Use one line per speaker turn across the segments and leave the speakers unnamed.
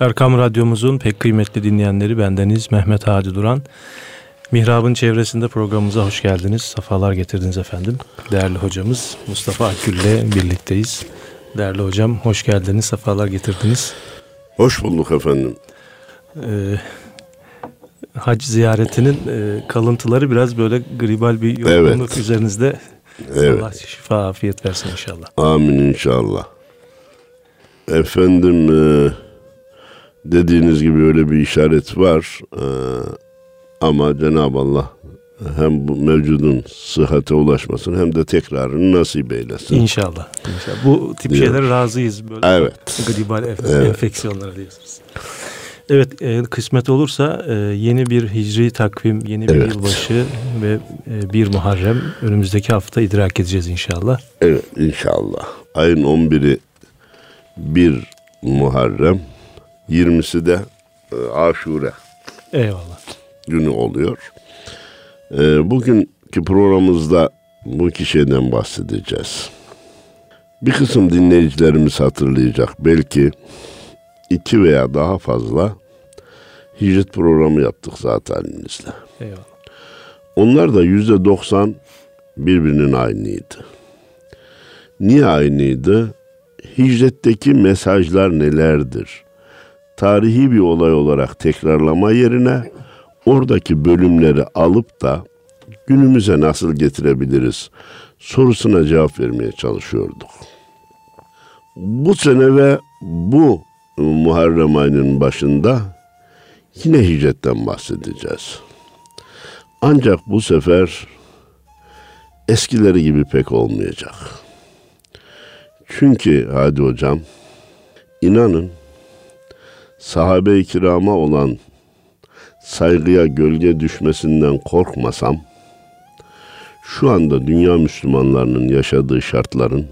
Erkam Radyomuzun pek kıymetli dinleyenleri bendeniz Mehmet Hadi Duran. Mihrab'ın çevresinde programımıza hoş geldiniz. Safalar getirdiniz efendim. Değerli hocamız Mustafa Akgül ile birlikteyiz. Değerli hocam hoş geldiniz, safalar getirdiniz.
Hoş bulduk efendim.
Ee, hac ziyaretinin e, kalıntıları biraz böyle gribal bir yorgunluk evet. üzerinizde. Evet. Allah şifa afiyet versin inşallah.
Amin inşallah. Efendim e, dediğiniz gibi öyle bir işaret var. E, ama Cenab-ı Allah hem bu mevcudun sıhhate ulaşmasın hem de tekrarını nasip eylesin.
İnşallah. İnşallah. Bu tip Diyor. şeylere razıyız. Böyle
evet.
Gribal evet. enfeksiyonlara diyorsunuz. Evet e, kısmet olursa e, yeni bir hicri takvim, yeni bir evet. yılbaşı ve e, bir Muharrem önümüzdeki hafta idrak edeceğiz inşallah.
Evet inşallah. Ayın 11'i bir Muharrem, 20'si de e, Aşure.
Eyvallah.
Günü oluyor. E, bugünkü programımızda bu iki şeyden bahsedeceğiz. Bir kısım dinleyicilerimiz hatırlayacak. Belki iki veya daha fazla hicret programı yaptık zaten elinizle.
Eyvallah.
Onlar da yüzde doksan birbirinin aynıydı. Niye aynıydı? Hicretteki mesajlar nelerdir? Tarihi bir olay olarak tekrarlama yerine oradaki bölümleri alıp da günümüze nasıl getirebiliriz sorusuna cevap vermeye çalışıyorduk. Bu sene ve bu Muharrem ayının başında yine hicretten bahsedeceğiz. Ancak bu sefer eskileri gibi pek olmayacak. Çünkü hadi hocam inanın sahabe-i kirama olan saygıya gölge düşmesinden korkmasam şu anda dünya Müslümanlarının yaşadığı şartların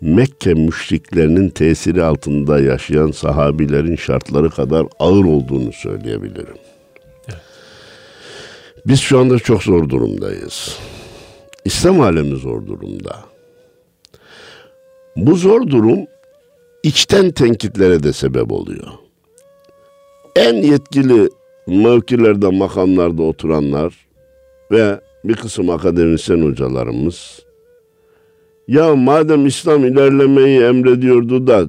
Mekke müşriklerinin tesiri altında yaşayan sahabilerin şartları kadar ağır olduğunu söyleyebilirim. Biz şu anda çok zor durumdayız. İslam alemi zor durumda. Bu zor durum içten tenkitlere de sebep oluyor. En yetkili mevkilerde, makamlarda oturanlar ve bir kısım akademisyen hocalarımız ya madem İslam ilerlemeyi emrediyordu da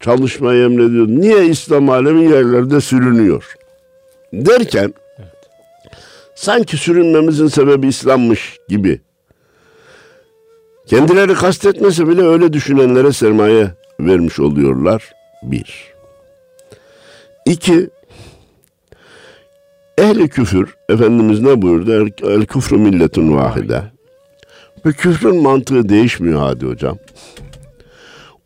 çalışmayı emrediyordu. Niye İslam alemi yerlerde sürünüyor? Derken evet. sanki sürünmemizin sebebi İslam'mış gibi. Kendileri kastetmese bile öyle düşünenlere sermaye vermiş oluyorlar. Bir. İki, ehli küfür, Efendimiz ne buyurdu? El küfrü milletin vahide. Ve küfrün mantığı değişmiyor hadi hocam.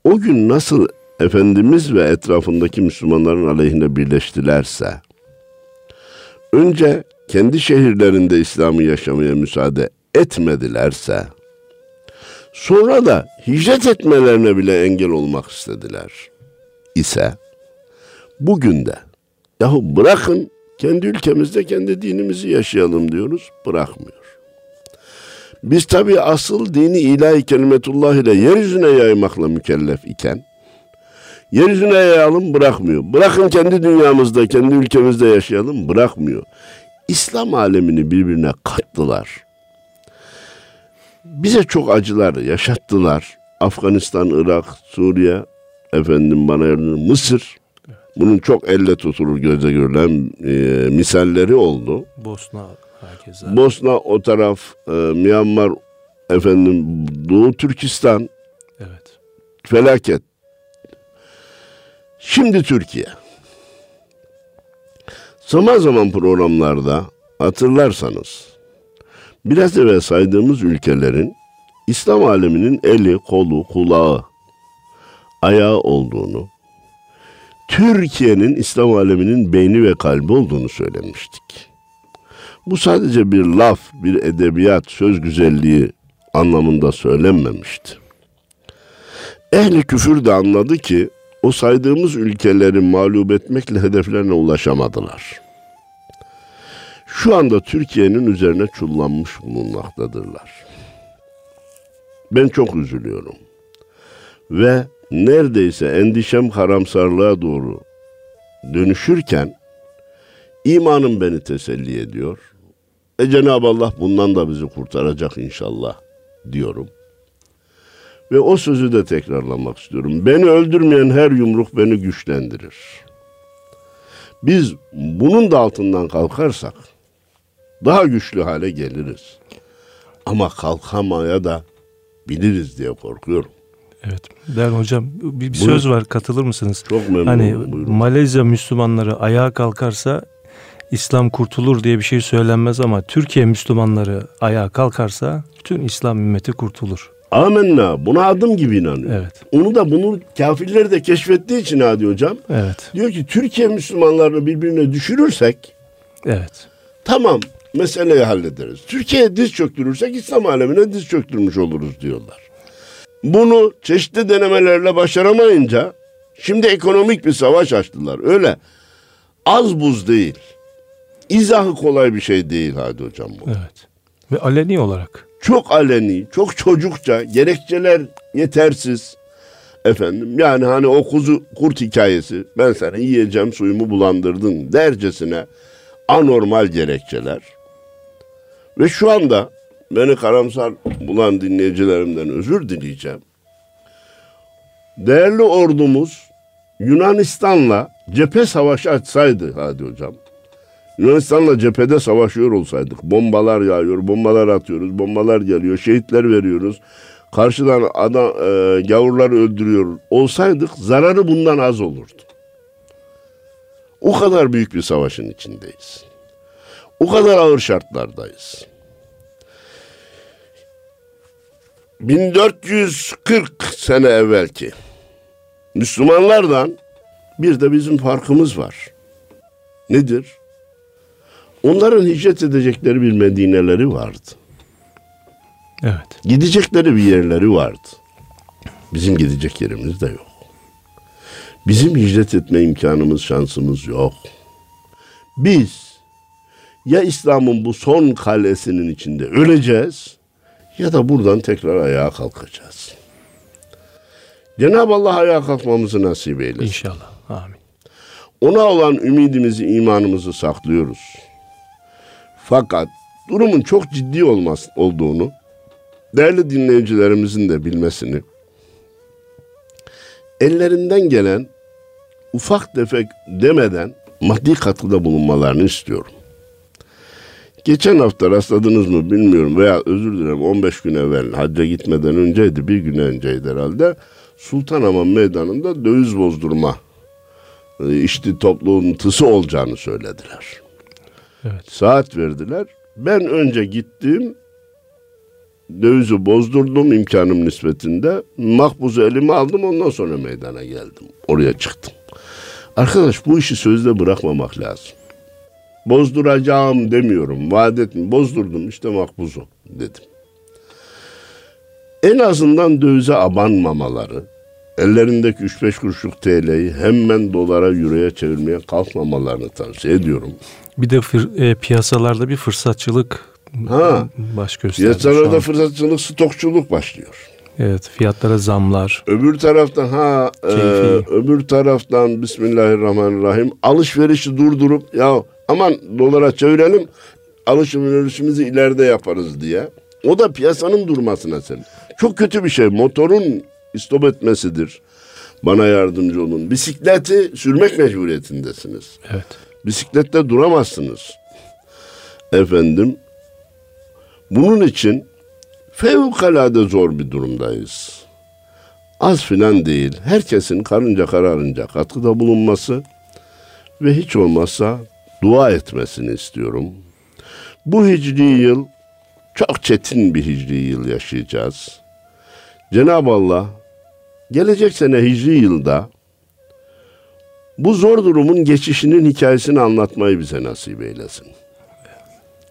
O gün nasıl Efendimiz ve etrafındaki Müslümanların aleyhine birleştilerse, önce kendi şehirlerinde İslam'ı yaşamaya müsaade etmedilerse, sonra da hicret etmelerine bile engel olmak istediler ise, bugün de yahu bırakın kendi ülkemizde kendi dinimizi yaşayalım diyoruz, bırakmıyor. Biz tabi asıl dini ilahi kelimetullah ile yeryüzüne yaymakla mükellef iken yeryüzüne yayalım bırakmıyor. Bırakın kendi dünyamızda, kendi ülkemizde yaşayalım bırakmıyor. İslam alemini birbirine kattılar. Bize çok acılar yaşattılar. Afganistan, Irak, Suriye, efendim bana yardım, Mısır. Bunun çok elle tutulur göze görülen e, misalleri oldu.
Bosna, Herkese.
Bosna o taraf, e, Myanmar, efendim Doğu Türkistan.
Evet.
Felaket. Şimdi Türkiye. Zaman zaman programlarda hatırlarsanız biraz evvel saydığımız ülkelerin İslam aleminin eli, kolu, kulağı, ayağı olduğunu, Türkiye'nin İslam aleminin beyni ve kalbi olduğunu söylemiştik. Bu sadece bir laf, bir edebiyat, söz güzelliği anlamında söylenmemişti. Ehli küfür de anladı ki o saydığımız ülkeleri mağlup etmekle hedeflerine ulaşamadılar. Şu anda Türkiye'nin üzerine çullanmış bulunmaktadırlar. Ben çok üzülüyorum. Ve neredeyse endişem karamsarlığa doğru dönüşürken imanım beni teselli ediyor. E Cenab-ı Allah bundan da bizi kurtaracak inşallah diyorum. Ve o sözü de tekrarlamak istiyorum. Beni öldürmeyen her yumruk beni güçlendirir. Biz bunun da altından kalkarsak daha güçlü hale geliriz. Ama kalkamaya da biliriz diye korkuyorum.
Evet. Değerli hocam bir, bir
Buyurun.
söz var katılır mısınız?
Çok memnun
Hani.
Buyurun.
Malezya Müslümanları ayağa kalkarsa İslam kurtulur diye bir şey söylenmez ama Türkiye Müslümanları ayağa kalkarsa bütün İslam ümmeti kurtulur.
Amenna. Buna adım gibi inanıyor.
Evet.
Onu da bunu kafirler de keşfettiği için Hadi Hocam.
Evet.
Diyor ki Türkiye Müslümanlarını birbirine düşürürsek
Evet.
tamam meseleyi hallederiz. Türkiye'ye diz çöktürürsek İslam alemine diz çöktürmüş oluruz diyorlar. Bunu çeşitli denemelerle başaramayınca şimdi ekonomik bir savaş açtılar. Öyle az buz değil. İzahı kolay bir şey değil Hadi Hocam bu.
Evet. Ve aleni olarak.
çok aleni, çok çocukça, gerekçeler yetersiz. Efendim yani hani o kuzu kurt hikayesi ben sana yiyeceğim suyumu bulandırdın dercesine anormal gerekçeler. Ve şu anda beni karamsar bulan dinleyicilerimden özür dileyeceğim. Değerli ordumuz Yunanistan'la cephe savaşı açsaydı hadi hocam. Yunanistan'la cephede savaşıyor olsaydık, bombalar yağıyor, bombalar atıyoruz, bombalar geliyor, şehitler veriyoruz. Karşıdan adam e, gavurları öldürüyor olsaydık zararı bundan az olurdu. O kadar büyük bir savaşın içindeyiz. O kadar ağır şartlardayız. 1440 sene evvelki Müslümanlardan bir de bizim farkımız var. Nedir? Onların hicret edecekleri bir Medineleri vardı.
Evet.
Gidecekleri bir yerleri vardı. Bizim gidecek yerimiz de yok. Bizim hicret etme imkanımız, şansımız yok. Biz ya İslam'ın bu son kalesinin içinde öleceğiz ya da buradan tekrar ayağa kalkacağız. Cenab-ı Allah ayağa kalkmamızı nasip eylesin.
İnşallah. Amin.
Ona olan ümidimizi, imanımızı saklıyoruz. Fakat durumun çok ciddi olmaz olduğunu değerli dinleyicilerimizin de bilmesini ellerinden gelen ufak tefek demeden maddi katkıda bulunmalarını istiyorum. Geçen hafta rastladınız mı bilmiyorum veya özür dilerim 15 gün evvel hacca gitmeden önceydi bir gün önceydi herhalde. Sultanhamam meydanında döviz bozdurma e, işçi toplantısı olacağını söylediler.
Evet.
Saat verdiler. Ben önce gittim. Dövizi bozdurdum imkanım nispetinde. Makbuzu elime aldım ondan sonra meydana geldim. Oraya çıktım. Arkadaş bu işi sözde bırakmamak lazım. Bozduracağım demiyorum. Vaat etmiyorum. Bozdurdum işte makbuzu dedim. En azından dövize abanmamaları, ellerindeki 3-5 kuruşluk TL'yi hemen dolara, euroya çevirmeye kalkmamalarını tavsiye ediyorum.
Bir de fır- e, piyasalarda bir fırsatçılık
Ha.
baş gösterdi şu
Piyasalarda fırsatçılık, stokçuluk başlıyor.
Evet, fiyatlara zamlar.
Öbür taraftan ha e, öbür taraftan Bismillahirrahmanirrahim alışverişi durdurup ya aman dolara çevirelim alışverişimizi ileride yaparız diye. O da piyasanın durmasına sebep. Çok kötü bir şey. Motorun istop etmesidir. Bana yardımcı olun. Bisikleti sürmek mecburiyetindesiniz.
Evet.
Bisiklette duramazsınız. Efendim. Bunun için fevkalade zor bir durumdayız. Az filan değil. Herkesin karınca kararınca katkıda bulunması ve hiç olmazsa dua etmesini istiyorum. Bu hicri yıl çok çetin bir hicri yıl yaşayacağız. Cenab-ı Allah gelecek sene hicri yılda bu zor durumun geçişinin hikayesini anlatmayı bize nasip eylesin.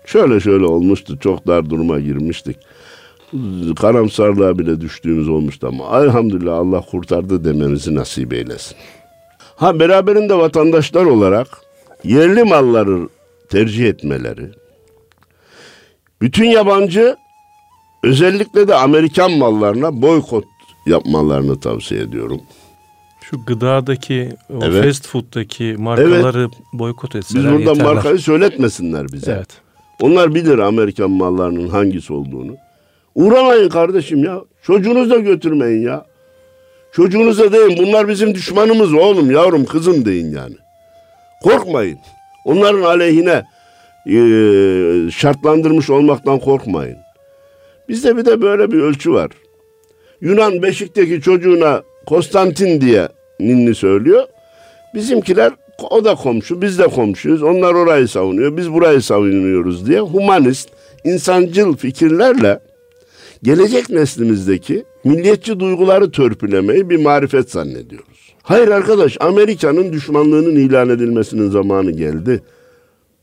Şöyle şöyle olmuştu, çok dar duruma girmiştik. Karamsarlığa bile düştüğümüz olmuştu ama elhamdülillah Allah kurtardı dememizi nasip eylesin. Ha beraberinde vatandaşlar olarak yerli malları tercih etmeleri, bütün yabancı özellikle de Amerikan mallarına boykot yapmalarını tavsiye ediyorum.
Şu gıdadaki, o
Evet.
fast food'daki markaları boykot
Biz
etseler
burada
yeterler.
markayı söyletmesinler bize.
Evet.
Onlar bilir Amerikan mallarının hangisi olduğunu. Uğramayın kardeşim ya. Çocuğunuzu da götürmeyin ya. Çocuğunuza deyin bunlar bizim düşmanımız oğlum yavrum kızım deyin yani. Korkmayın. Onların aleyhine e, şartlandırmış olmaktan korkmayın. Bizde bir de böyle bir ölçü var. Yunan Beşik'teki çocuğuna Konstantin diye ninni söylüyor. Bizimkiler o da komşu, biz de komşuyuz. Onlar orayı savunuyor, biz burayı savunuyoruz diye humanist, insancıl fikirlerle gelecek neslimizdeki milliyetçi duyguları törpülemeyi bir marifet zannediyoruz. Hayır arkadaş, Amerika'nın düşmanlığının ilan edilmesinin zamanı geldi.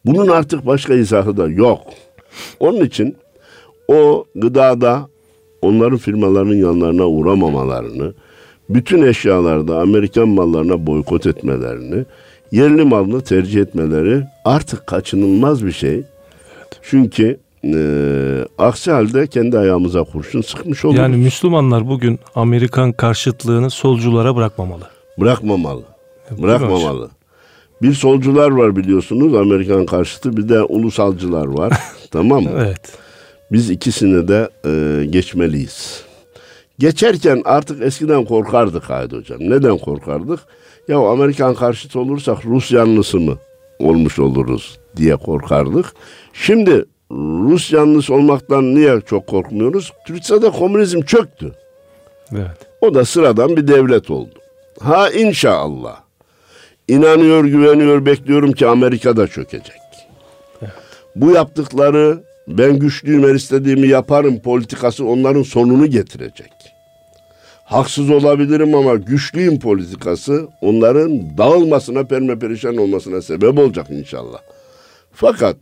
Bunun artık başka izahı da yok. Onun için o gıdada onların firmalarının yanlarına uğramamalarını, bütün eşyalarda Amerikan mallarına boykot etmelerini, yerli malını tercih etmeleri artık kaçınılmaz bir şey. Çünkü e, aksi halde kendi ayağımıza kurşun sıkmış oluruz.
Yani Müslümanlar bugün Amerikan karşıtlığını solculara bırakmamalı.
Bırakmamalı.
Değil
Bırakmamalı. Bir solcular var biliyorsunuz Amerikan karşıtı bir de ulusalcılar var. tamam mı?
Evet.
Biz ikisini de e, geçmeliyiz. Geçerken artık eskiden korkardık Haydi Hocam. Neden korkardık? Ya Amerikan karşıtı olursak Rus yanlısı mı olmuş oluruz diye korkardık. Şimdi Rus yanlısı olmaktan niye çok korkmuyoruz? Türkiye'de komünizm çöktü.
Evet.
O da sıradan bir devlet oldu. Ha inşallah. İnanıyor, güveniyor, bekliyorum ki Amerika da çökecek. Bu yaptıkları ben güçlüyüm her istediğimi yaparım politikası onların sonunu getirecek. Haksız olabilirim ama güçlüyüm politikası onların dağılmasına, permeperişan olmasına sebep olacak inşallah. Fakat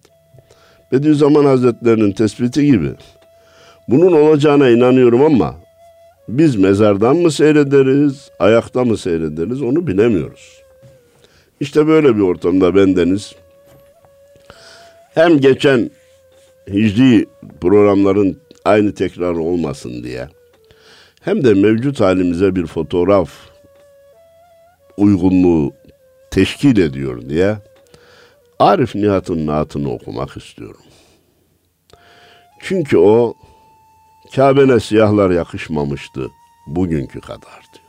Bediüzzaman Hazretleri'nin tespiti gibi bunun olacağına inanıyorum ama biz mezardan mı seyrederiz, ayakta mı seyrederiz onu bilemiyoruz. İşte böyle bir ortamda bendeniz hem geçen hicri programların aynı tekrarı olmasın diye hem de mevcut halimize bir fotoğraf uygunluğu teşkil ediyor diye Arif Nihat'ın naatını okumak istiyorum. Çünkü o Kabe'ne siyahlar yakışmamıştı bugünkü kadar diyor.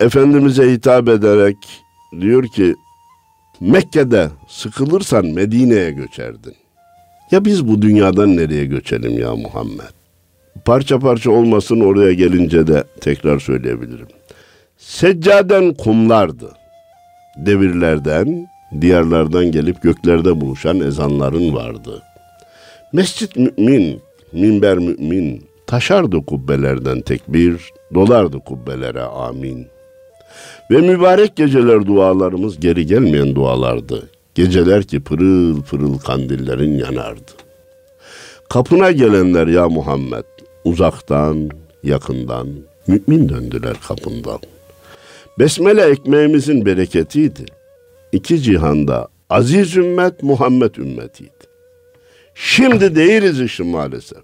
Efendimiz'e hitap ederek diyor ki Mekke'de sıkılırsan Medine'ye göçerdin. Ya biz bu dünyadan nereye göçelim ya Muhammed? Parça parça olmasın oraya gelince de tekrar söyleyebilirim. Seccaden kumlardı. Devirlerden, diyarlardan gelip göklerde buluşan ezanların vardı. Mescit mümin, minber mümin, taşardı kubbelerden tekbir, dolardı kubbelere amin. Ve mübarek geceler dualarımız geri gelmeyen dualardı. Geceler ki pırıl pırıl kandillerin yanardı. Kapına gelenler ya Muhammed, uzaktan, yakından, mümin döndüler kapından. Besmele ekmeğimizin bereketiydi. İki cihanda aziz ümmet Muhammed ümmetiydi. Şimdi değiliz işi maalesef.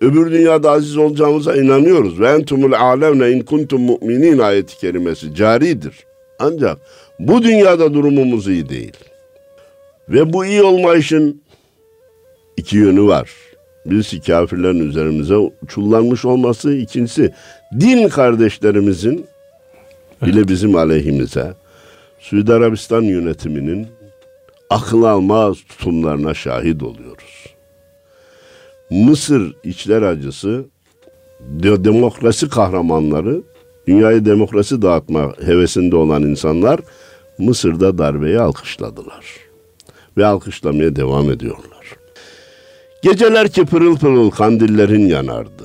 Öbür dünyada aziz olacağımıza inanıyoruz. Ve entumul alemne in kuntum mu'minin ayeti kerimesi caridir. Ancak bu dünyada durumumuz iyi değil. Ve bu iyi olma işin iki yönü var. Birisi kafirlerin üzerimize çullanmış olması, ikincisi din kardeşlerimizin bile bizim aleyhimize Suudi Arabistan yönetiminin akıl almaz tutumlarına şahit oluyoruz. Mısır içler acısı de- demokrasi kahramanları dünyayı demokrasi dağıtma hevesinde olan insanlar Mısır'da darbeyi alkışladılar. Ve alkışlamaya devam ediyorlar. Geceler ki pırıl pırıl kandillerin yanardı.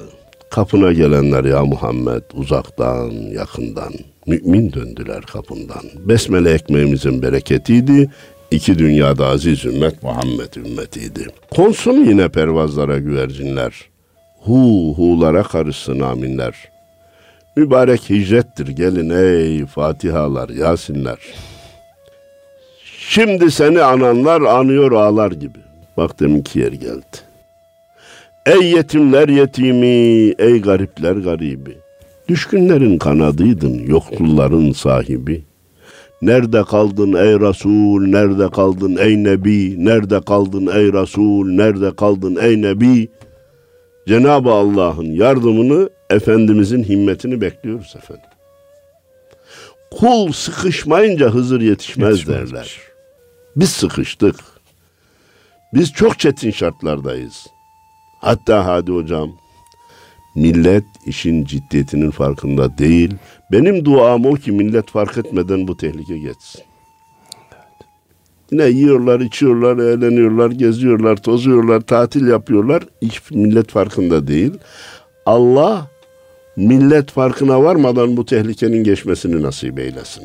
Kapına gelenler ya Muhammed uzaktan yakından mümin döndüler kapından. Besmele ekmeğimizin bereketiydi. İki dünyada aziz ümmet Muhammed ümmetiydi. Konsun yine pervazlara güvercinler. Hu hulara karışsın aminler. Mübarek hicrettir gelin ey Fatihalar, Yasinler. Şimdi seni ananlar anıyor ağlar gibi. Bak deminki yer geldi. Ey yetimler yetimi, ey garipler garibi. Düşkünlerin kanadıydın, yoksulların sahibi. Nerede kaldın ey Resul, nerede kaldın ey Nebi, nerede kaldın ey Resul, nerede kaldın ey Nebi? Cenab-ı Allah'ın yardımını, Efendimizin himmetini bekliyoruz efendim. Kul sıkışmayınca Hızır yetişmez
Yetişmezmiş.
derler. Biz sıkıştık. Biz çok çetin şartlardayız. Hatta hadi hocam, millet işin ciddiyetinin farkında değil. Benim duam o ki millet fark etmeden bu tehlike geçsin. Yine yiyorlar, içiyorlar, eğleniyorlar, geziyorlar, tozuyorlar, tatil yapıyorlar. Hiç millet farkında değil. Allah millet farkına varmadan bu tehlikenin geçmesini nasip eylesin.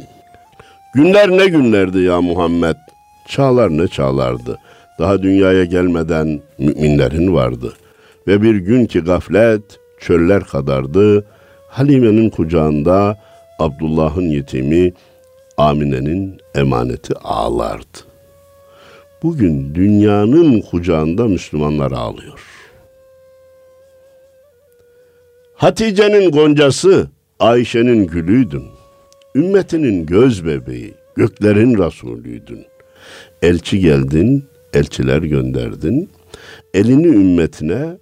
Günler ne günlerdi ya Muhammed? Çağlar ne çağlardı. Daha dünyaya gelmeden müminlerin vardı. Ve bir gün ki gaflet çöller kadardı. Halime'nin kucağında Abdullah'ın yetimi Amine'nin emaneti ağlardı. Bugün dünyanın kucağında Müslümanlar ağlıyor. Hatice'nin goncası Ayşe'nin gülüydün. Ümmetinin göz bebeği, göklerin Resulüydün. Elçi geldin, elçiler gönderdin. Elini ümmetine,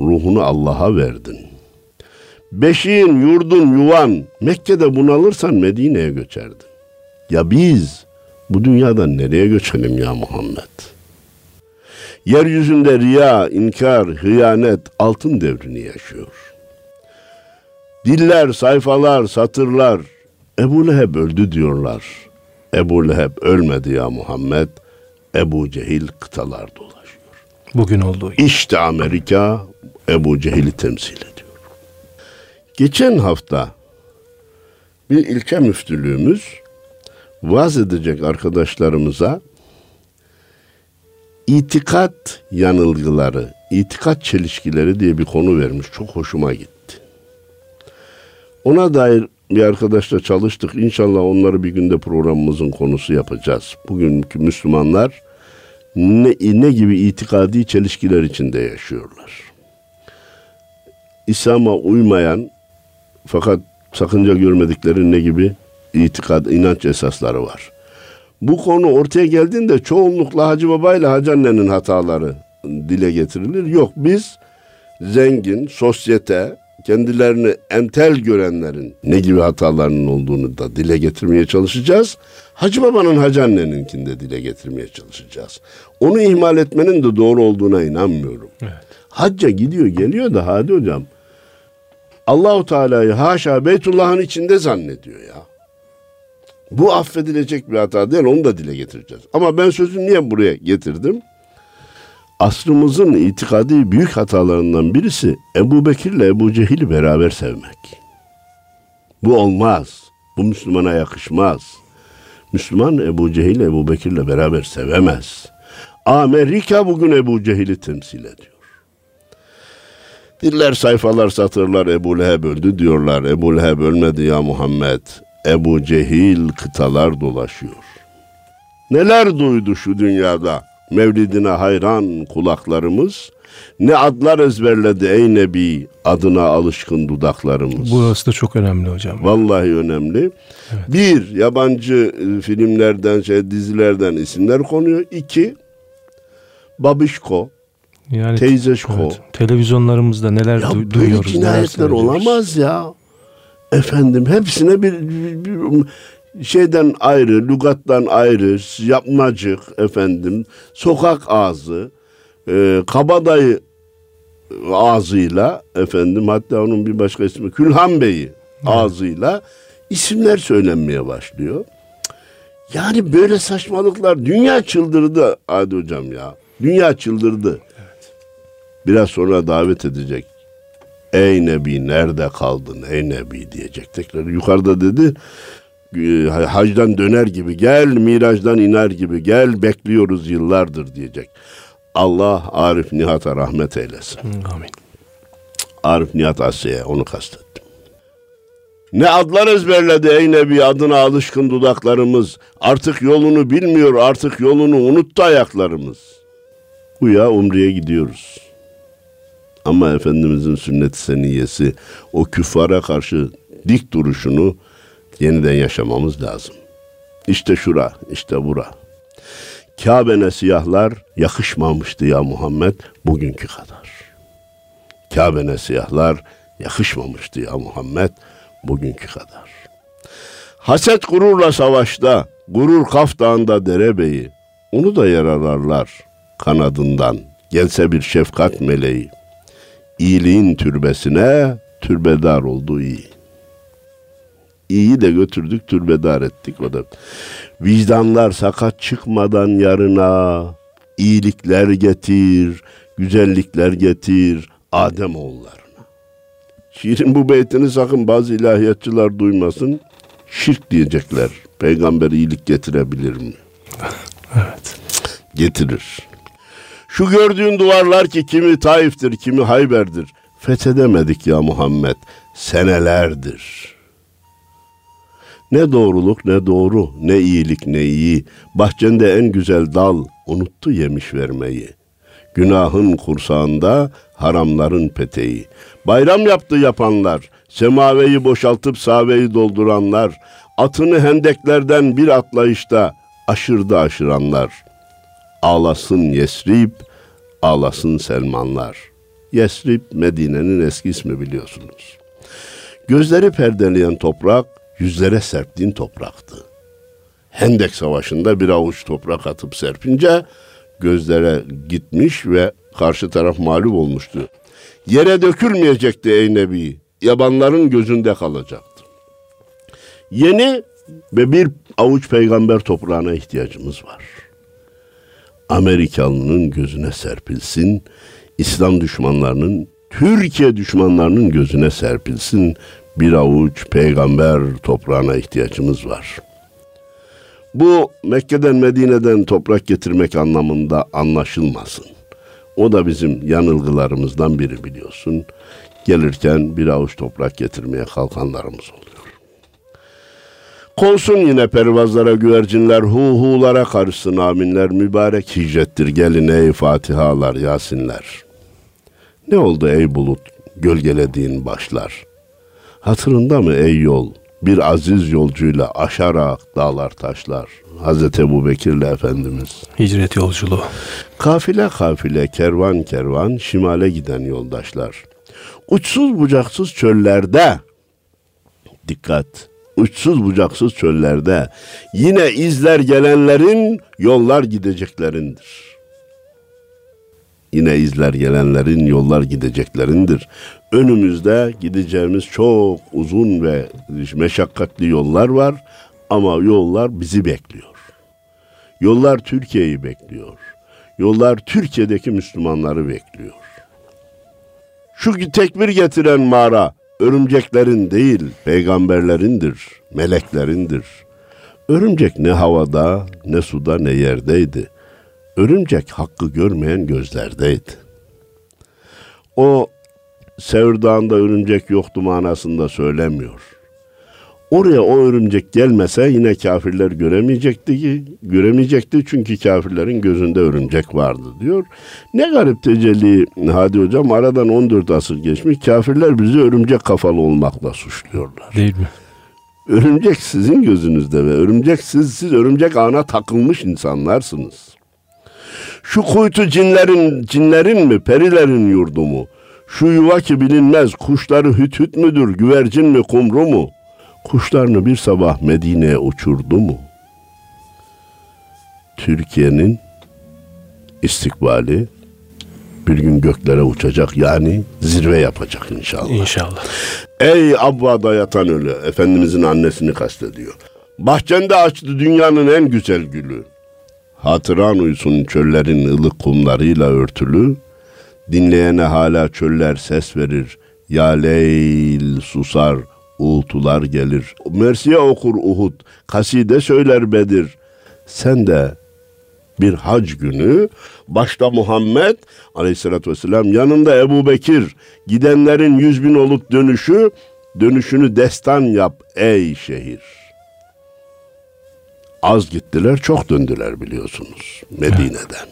ruhunu Allah'a verdin. Beşiğin, yurdun, yuvan, Mekke'de bunalırsan Medine'ye göçerdin. Ya biz bu dünyadan nereye göçelim ya Muhammed? Yeryüzünde riya, inkar, hıyanet altın devrini yaşıyor. Diller, sayfalar, satırlar Ebu Leheb öldü diyorlar. Ebu Leheb ölmedi ya Muhammed. Ebu Cehil kıtalar dolaşıyor.
Bugün olduğu gibi.
İşte Amerika Ebu Cehil'i temsil ediyor. Geçen hafta bir ilçe müftülüğümüz vaaz edecek arkadaşlarımıza itikat yanılgıları, itikat çelişkileri diye bir konu vermiş. Çok hoşuma gitti. Ona dair bir arkadaşla çalıştık. İnşallah onları bir günde programımızın konusu yapacağız. Bugünkü Müslümanlar ne, ne gibi itikadi çelişkiler içinde yaşıyorlar. İslam'a uymayan fakat sakınca görmedikleri ne gibi itikad, inanç esasları var. Bu konu ortaya geldiğinde çoğunlukla Hacı Baba ile Hacı Anne'nin hataları dile getirilir. Yok biz zengin, sosyete, kendilerini entel görenlerin ne gibi hatalarının olduğunu da dile getirmeye çalışacağız. Hacı Baba'nın Hacı Anne'ninkini de dile getirmeye çalışacağız. Onu ihmal etmenin de doğru olduğuna inanmıyorum.
Evet.
Hacca gidiyor geliyor da hadi hocam. Allahu Teala'yı haşa Beytullah'ın içinde zannediyor ya. Bu affedilecek bir hata değil onu da dile getireceğiz. Ama ben sözü niye buraya getirdim? Asrımızın itikadi büyük hatalarından birisi Ebu Bekir'le Ebu Cehil'i beraber sevmek. Bu olmaz. Bu Müslümana yakışmaz. Müslüman Ebu Cehil Ebu Bekir'le beraber sevemez. Amerika bugün Ebu Cehil'i temsil ediyor. Diller sayfalar satırlar Ebu Leheb öldü diyorlar. Ebu Leheb ölmedi ya Muhammed. Ebu Cehil kıtalar dolaşıyor. Neler duydu şu dünyada mevlidine hayran kulaklarımız. Ne adlar ezberledi ey Nebi adına alışkın dudaklarımız.
Burası da çok önemli hocam.
Vallahi önemli. Bir, yabancı e, filmlerden, şey, dizilerden isimler konuyor. İki, babişko,
Yani
teyzeşko.
evet, televizyonlarımızda neler
Ya
du-
böyle
duyuyoruz. neler
cinayetler olamaz ya. Efendim hepsine bir, bir- bir şeyden ayrı, lügattan ayrı, yapmacık efendim, sokak ağzı, e, kabadayı ağzıyla efendim hatta onun bir başka ismi Külhan Bey'i ağzıyla isimler söylenmeye başlıyor. Yani böyle saçmalıklar dünya çıldırdı Adi hocam ya. Dünya çıldırdı. Biraz sonra davet edecek. Ey Nebi nerede kaldın ey Nebi diyecek tekrar. Yukarıda dedi e, hacdan döner gibi gel miracdan iner gibi gel bekliyoruz yıllardır diyecek. Allah Arif Nihat'a rahmet eylesin.
Amin.
Arif Nihat Asya'ya onu kastettim. Ne adlar ezberledi ey Nebi adına alışkın dudaklarımız. Artık yolunu bilmiyor artık yolunu unuttu ayaklarımız. Uya Umre'ye gidiyoruz. Ama Efendimizin sünnet seniyesi o küffara karşı dik duruşunu yeniden yaşamamız lazım. İşte şura, işte bura. Kabe'ne siyahlar yakışmamıştı ya Muhammed bugünkü kadar. Kabe'ne siyahlar yakışmamıştı ya Muhammed bugünkü kadar. Haset gururla savaşta, gurur Kaf Dağı'nda derebeyi, onu da yararlarlar kanadından, gelse bir şefkat meleği. İyiliğin türbesine türbedar oldu iyi. İyi de götürdük türbedar ettik o da. Vicdanlar sakat çıkmadan yarına iyilikler getir, güzellikler getir Adem oğullarına. Şiirin bu beytini sakın bazı ilahiyatçılar duymasın. Şirk diyecekler. Peygamber iyilik getirebilir mi?
Evet.
Getirir. Şu gördüğün duvarlar ki kimi Taif'tir, kimi Hayber'dir. Fethedemedik ya Muhammed senelerdir. Ne doğruluk ne doğru, ne iyilik ne iyi. Bahçende en güzel dal unuttu yemiş vermeyi. Günahın kursağında haramların peteği. Bayram yaptı yapanlar, semaveyi boşaltıp saveyi dolduranlar, atını hendeklerden bir atlayışta aşırdı aşıranlar. Ağlasın Yesrib, ağlasın Selmanlar. Yesrib Medine'nin eski ismi biliyorsunuz. Gözleri perdeleyen toprak yüzlere serptiğin topraktı. Hendek Savaşı'nda bir avuç toprak atıp serpince gözlere gitmiş ve karşı taraf mağlup olmuştu. Yere dökülmeyecekti ey Nebi. Yabanların gözünde kalacaktı. Yeni ve bir avuç peygamber toprağına ihtiyacımız var. Amerikalının gözüne serpilsin, İslam düşmanlarının, Türkiye düşmanlarının gözüne serpilsin bir avuç peygamber toprağına ihtiyacımız var. Bu Mekke'den Medine'den toprak getirmek anlamında anlaşılmasın. O da bizim yanılgılarımızdan biri biliyorsun. Gelirken bir avuç toprak getirmeye kalkanlarımız oluyor. Konsun yine pervazlara güvercinler, hu hulara karışsın aminler, mübarek hicrettir gelin ey fatihalar, yasinler. Ne oldu ey bulut, gölgelediğin başlar? Hatırında mı ey yol, bir aziz yolcuyla aşarak dağlar taşlar. Hazreti Ebu Bekir'le Efendimiz.
Hicret yolculuğu.
Kafile kafile, kervan kervan, şimale giden yoldaşlar. Uçsuz bucaksız çöllerde, dikkat, uçsuz bucaksız çöllerde yine izler gelenlerin yollar gideceklerindir. Yine izler gelenlerin yollar gideceklerindir. Önümüzde gideceğimiz çok uzun ve meşakkatli yollar var ama yollar bizi bekliyor. Yollar Türkiye'yi bekliyor. Yollar Türkiye'deki Müslümanları bekliyor. Şu tekbir getiren mağara örümceklerin değil, peygamberlerindir, meleklerindir. Örümcek ne havada, ne suda, ne yerdeydi. Örümcek hakkı görmeyen gözlerdeydi. O Sevr Dağı'nda örümcek yoktu manasında söylemiyor. Oraya o örümcek gelmese yine kafirler göremeyecekti ki, göremeyecekti çünkü kafirlerin gözünde örümcek vardı diyor. Ne garip tecelli Hadi Hocam aradan 14 asır geçmiş kafirler bizi örümcek kafalı olmakla suçluyorlar.
Değil mi?
Örümcek sizin gözünüzde ve örümcek siz, siz örümcek ağına takılmış insanlarsınız. Şu kuytu cinlerin, cinlerin mi, perilerin yurdu mu? Şu yuva ki bilinmez, kuşları hüt hüt müdür, güvercin mi, kumru mu? Kuşlarını bir sabah Medine'ye uçurdu mu? Türkiye'nin istikbali bir gün göklere uçacak yani zirve yapacak inşallah.
İnşallah.
Ey Abba'da yatan ölü, Efendimizin annesini kastediyor. Bahçende açtı dünyanın en güzel gülü. Hatıran uysun çöllerin ılık kumlarıyla örtülü. Dinleyene hala çöller ses verir. Ya Leyl susar, uğultular gelir. Mersiye okur Uhud, kaside söyler Bedir. Sen de bir hac günü başta Muhammed aleyhissalatü vesselam yanında Ebu Bekir gidenlerin yüz bin olup dönüşü dönüşünü destan yap ey şehir. Az gittiler çok döndüler biliyorsunuz Medine'den.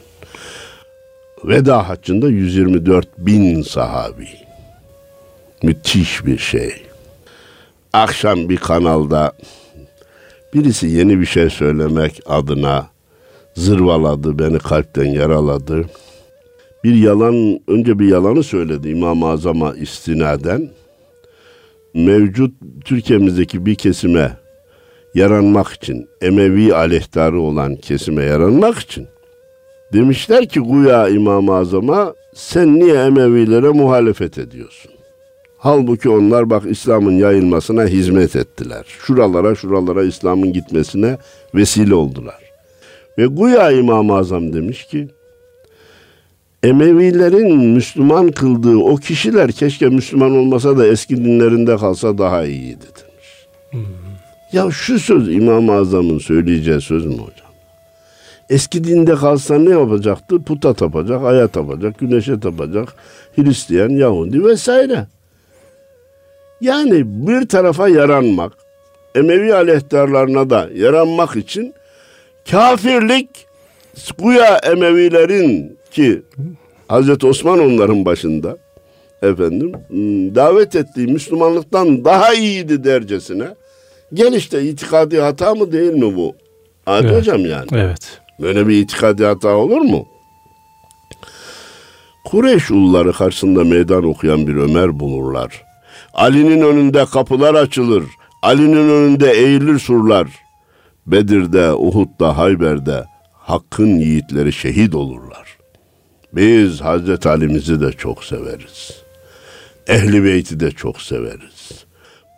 Veda haccında 124 bin sahabi. Müthiş bir şey. Akşam bir kanalda birisi yeni bir şey söylemek adına zırvaladı, beni kalpten yaraladı. Bir yalan, önce bir yalanı söyledi İmam-ı Azam'a istinaden. Mevcut Türkiye'mizdeki bir kesime yaranmak için, Emevi aleyhtarı olan kesime yaranmak için demişler ki Guya İmam-ı Azam'a sen niye Emevilere muhalefet ediyorsun? Halbuki onlar bak İslam'ın yayılmasına hizmet ettiler. Şuralara şuralara İslam'ın gitmesine vesile oldular. Ve Guya İmam-ı Azam demiş ki Emevilerin Müslüman kıldığı o kişiler keşke Müslüman olmasa da eski dinlerinde kalsa daha iyiydi demiş. Hmm. Ya şu söz İmam-ı Azam'ın söyleyeceği söz mü hocam? Eski dinde kalsa ne yapacaktı? Puta tapacak, aya tapacak, güneşe tapacak, Hristiyan, Yahudi vesaire. Yani bir tarafa yaranmak, Emevi aleyhtarlarına da yaranmak için kafirlik Guya Emevilerin ki Hazreti Osman onların başında efendim ıı, davet ettiği Müslümanlıktan daha iyiydi dercesine. Gel işte itikadi hata mı değil mi bu? Adi evet. hocam yani.
Evet.
Böyle bir itikadi hata olur mu? Kureyş ulları karşısında meydan okuyan bir Ömer bulurlar. Ali'nin önünde kapılar açılır. Ali'nin önünde eğilir surlar. Bedir'de, Uhud'da, Hayber'de Hakk'ın yiğitleri şehit olurlar. Biz Hazreti Ali'mizi de çok severiz. Ehli Beyt'i de çok severiz.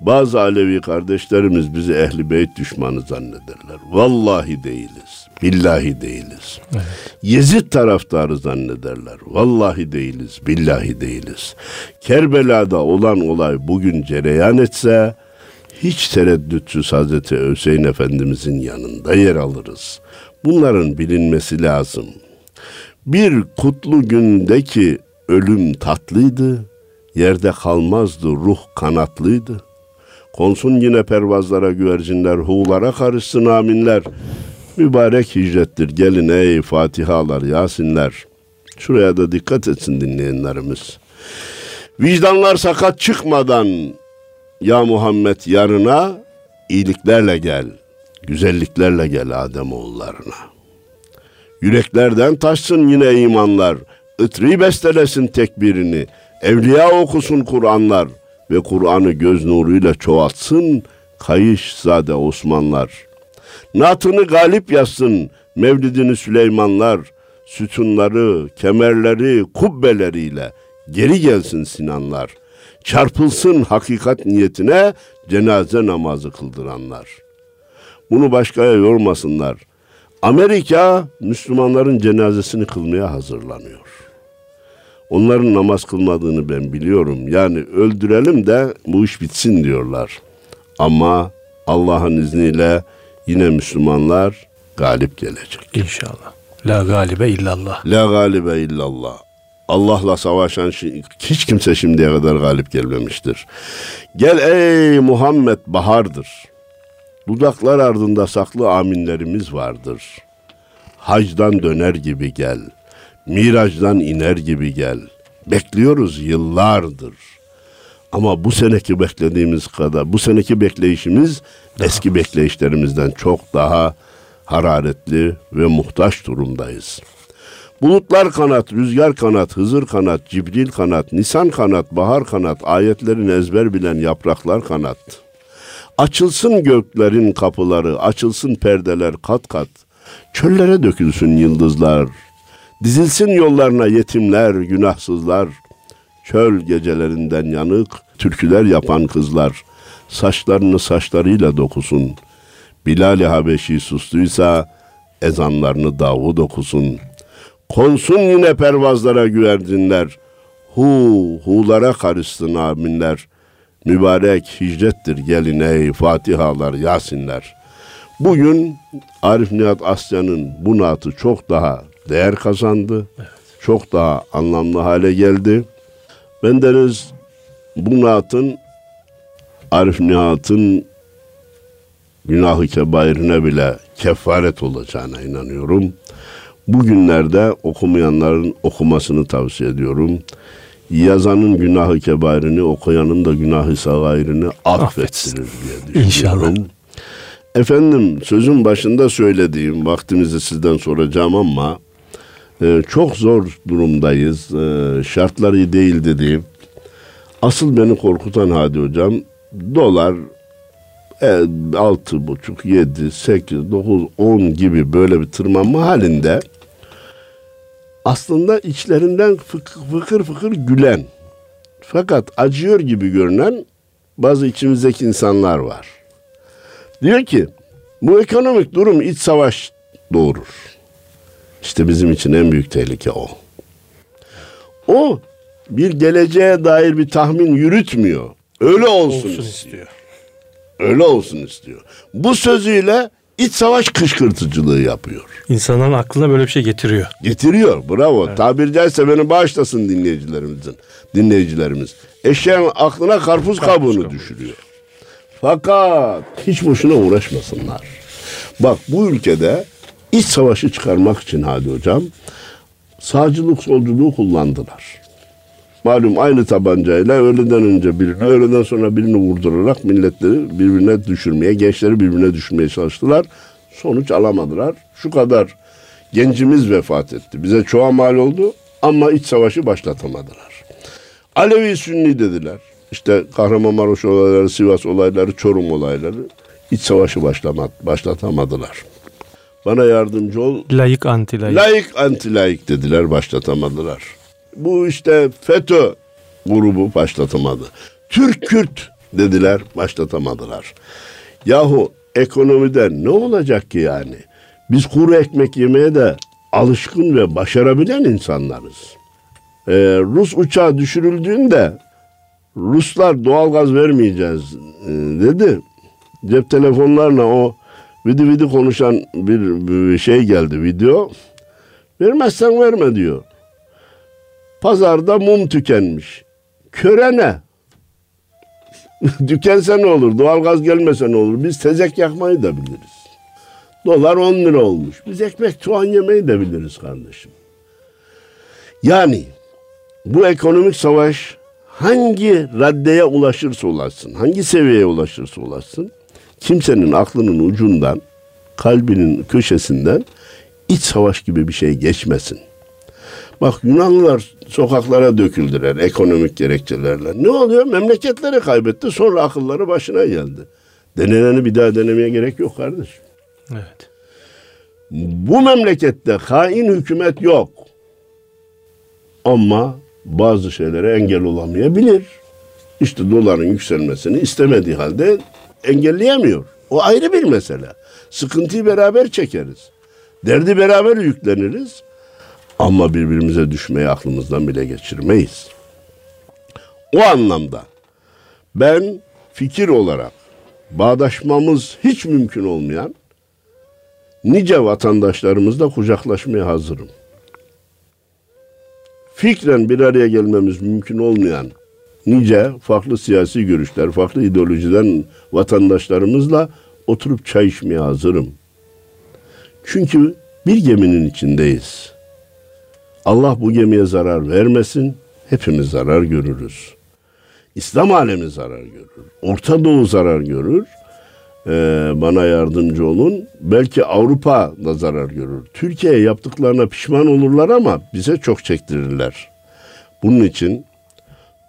Bazı Alevi kardeşlerimiz bizi Ehli Beyt düşmanı zannederler. Vallahi değiliz. Billahi değiliz. Evet. Yezid taraftarı zannederler. Vallahi değiliz. Billahi değiliz. Kerbela'da olan olay bugün cereyan etse hiç tereddütsüz Hazreti Hüseyin Efendimizin yanında yer alırız. Bunların bilinmesi lazım. Bir kutlu gündeki ölüm tatlıydı, yerde kalmazdı ruh kanatlıydı. Konsun yine pervazlara güvercinler, huğlara karışsın aminler. Mübarek hicrettir gelin ey Fatihalar, Yasinler. Şuraya da dikkat etsin dinleyenlerimiz. Vicdanlar sakat çıkmadan ya Muhammed yarına iyiliklerle gel, güzelliklerle gel Adem oğullarına. Yüreklerden taşsın yine imanlar, ıtri bestelesin tekbirini, evliya okusun Kur'anlar ve Kur'an'ı göz nuruyla çoğaltsın kayış zade Osmanlar. Natını galip yazsın mevlidini Süleymanlar, sütunları, kemerleri, kubbeleriyle geri gelsin Sinanlar. Çarpılsın hakikat niyetine cenaze namazı kıldıranlar. Bunu başkaya yormasınlar. Amerika Müslümanların cenazesini kılmaya hazırlanıyor. Onların namaz kılmadığını ben biliyorum. Yani öldürelim de bu iş bitsin diyorlar. Ama Allah'ın izniyle yine Müslümanlar galip gelecek.
İnşallah. La galibe illallah.
La galibe illallah. Allah'la savaşan hiç kimse şimdiye kadar galip gelmemiştir. Gel ey Muhammed bahardır. Dudaklar ardında saklı aminlerimiz vardır. Hacdan döner gibi gel. Miracdan iner gibi gel. Bekliyoruz yıllardır. Ama bu seneki beklediğimiz kadar, bu seneki bekleyişimiz daha. eski bekleyişlerimizden çok daha hararetli ve muhtaç durumdayız. Bulutlar kanat, rüzgar kanat, Hızır kanat, Cibril kanat, Nisan kanat, bahar kanat, ayetlerin ezber bilen yapraklar kanat. Açılsın göklerin kapıları, açılsın perdeler kat kat. Çöllere dökülsün yıldızlar. Dizilsin yollarına yetimler, günahsızlar. Çöl gecelerinden yanık, türküler yapan kızlar. Saçlarını saçlarıyla dokusun. Bilal-i Habeşi sustuysa ezanlarını Davud okusun. Konsun yine pervazlara güvercinler. Hu, hulara karışsın aminler. Mübarek hicrettir gelin ey Fatihalar, Yasinler. Bugün Arif Nihat Asya'nın bu naatı çok daha değer kazandı. Evet. Çok daha anlamlı hale geldi. Ben deniz bu naatın Arif Nihat'ın günahı kebairine bile kefaret olacağına inanıyorum. Bugünlerde okumayanların okumasını tavsiye ediyorum. Yazanın günahı kebarini, okuyanın da günahı sagairini affettirir diye düşünüyorum.
İnşallah.
Efendim sözün başında söylediğim vaktimizi sizden soracağım ama e, çok zor durumdayız. E, şartlar iyi değil dediğim. Asıl beni korkutan Hadi Hocam dolar e, altı buçuk, yedi, sekiz, dokuz, on gibi böyle bir tırmanma halinde aslında içlerinden fıkır fıkır, gülen fakat acıyor gibi görünen bazı içimizdeki insanlar var. Diyor ki bu ekonomik durum iç savaş doğurur. İşte bizim için en büyük tehlike o. O bir geleceğe dair bir tahmin yürütmüyor. Öyle olsun,
Olsun
istiyor. Öyle olsun istiyor. Bu sözüyle iç savaş kışkırtıcılığı yapıyor.
İnsanların aklına böyle bir şey getiriyor.
Getiriyor. Bravo. Tabiri caizse beni bağışlasın dinleyicilerimizin. Dinleyicilerimiz. Eşeğin aklına karpuz, kabuğunu
kabuğu.
düşürüyor. Fakat hiç boşuna uğraşmasınlar. Bak bu ülkede iç savaşı çıkarmak için Hadi Hocam sağcılık solculuğu kullandılar. Malum aynı tabancayla öğleden önce birini, öğleden sonra birini vurdurarak milletleri birbirine düşürmeye, gençleri birbirine düşürmeye çalıştılar. Sonuç alamadılar. Şu kadar gencimiz vefat etti. Bize çoğa mal oldu ama iç savaşı başlatamadılar. Alevi Sünni dediler. İşte Kahramanmaraş olayları, Sivas olayları, Çorum olayları iç savaşı başlama, başlatamadılar. Bana yardımcı ol.
Layık anti layık.
Layık anti layık dediler başlatamadılar. Bu işte FETÖ grubu başlatamadı. Türk Kürt dediler başlatamadılar. Yahu ekonomide ne olacak ki yani? Biz kuru ekmek yemeye de alışkın ve başarabilen insanlarız. Ee, Rus uçağı düşürüldüğünde Ruslar doğalgaz vermeyeceğiz e, dedi. Cep telefonlarla o vidi vidi konuşan bir, bir şey geldi video. Vermezsen verme diyor. Pazarda mum tükenmiş. Köre ne? Tükense ne olur? Doğalgaz gelmese ne olur? Biz tezek yakmayı da biliriz. Dolar 10 lira olmuş. Biz ekmek soğan yemeyi de biliriz kardeşim. Yani bu ekonomik savaş hangi raddeye ulaşırsa ulaşsın, hangi seviyeye ulaşırsa ulaşsın, kimsenin aklının ucundan, kalbinin köşesinden iç savaş gibi bir şey geçmesin. Bak Yunanlılar sokaklara döküldüler ekonomik gerekçelerle. Ne oluyor? Memleketleri kaybetti sonra akılları başına geldi. Deneneni bir daha denemeye gerek yok kardeşim.
Evet.
Bu memlekette hain hükümet yok. Ama bazı şeylere engel olamayabilir. İşte doların yükselmesini istemediği halde engelleyemiyor. O ayrı bir mesele. Sıkıntıyı beraber çekeriz. Derdi beraber yükleniriz. Ama birbirimize düşmeyi aklımızdan bile geçirmeyiz. O anlamda ben fikir olarak bağdaşmamız hiç mümkün olmayan nice vatandaşlarımızla kucaklaşmaya hazırım. Fikren bir araya gelmemiz mümkün olmayan nice farklı siyasi görüşler, farklı ideolojiden vatandaşlarımızla oturup çay içmeye hazırım. Çünkü bir geminin içindeyiz. Allah bu gemiye zarar vermesin, hepimiz zarar görürüz. İslam alemi zarar görür. Orta Doğu zarar görür. Ee, bana yardımcı olun. Belki Avrupa da zarar görür. Türkiye'ye yaptıklarına pişman olurlar ama bize çok çektirirler. Bunun için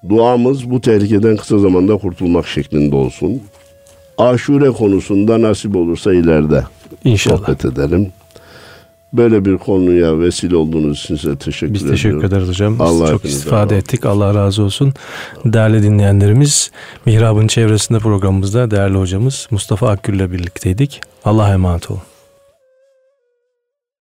duamız bu tehlikeden kısa zamanda kurtulmak şeklinde olsun. Aşure konusunda nasip olursa ileride
İnşallah.
sohbet edelim. Böyle bir konuya vesile olduğunuz için size teşekkür
Biz
ediyorum.
teşekkür ederiz hocam. Biz
Allah
çok istifade
razı
ettik. Allah razı olsun. Değerli dinleyenlerimiz, Mihrab'ın çevresinde programımızda değerli hocamız Mustafa Akgül ile birlikteydik. Allah'a emanet olun.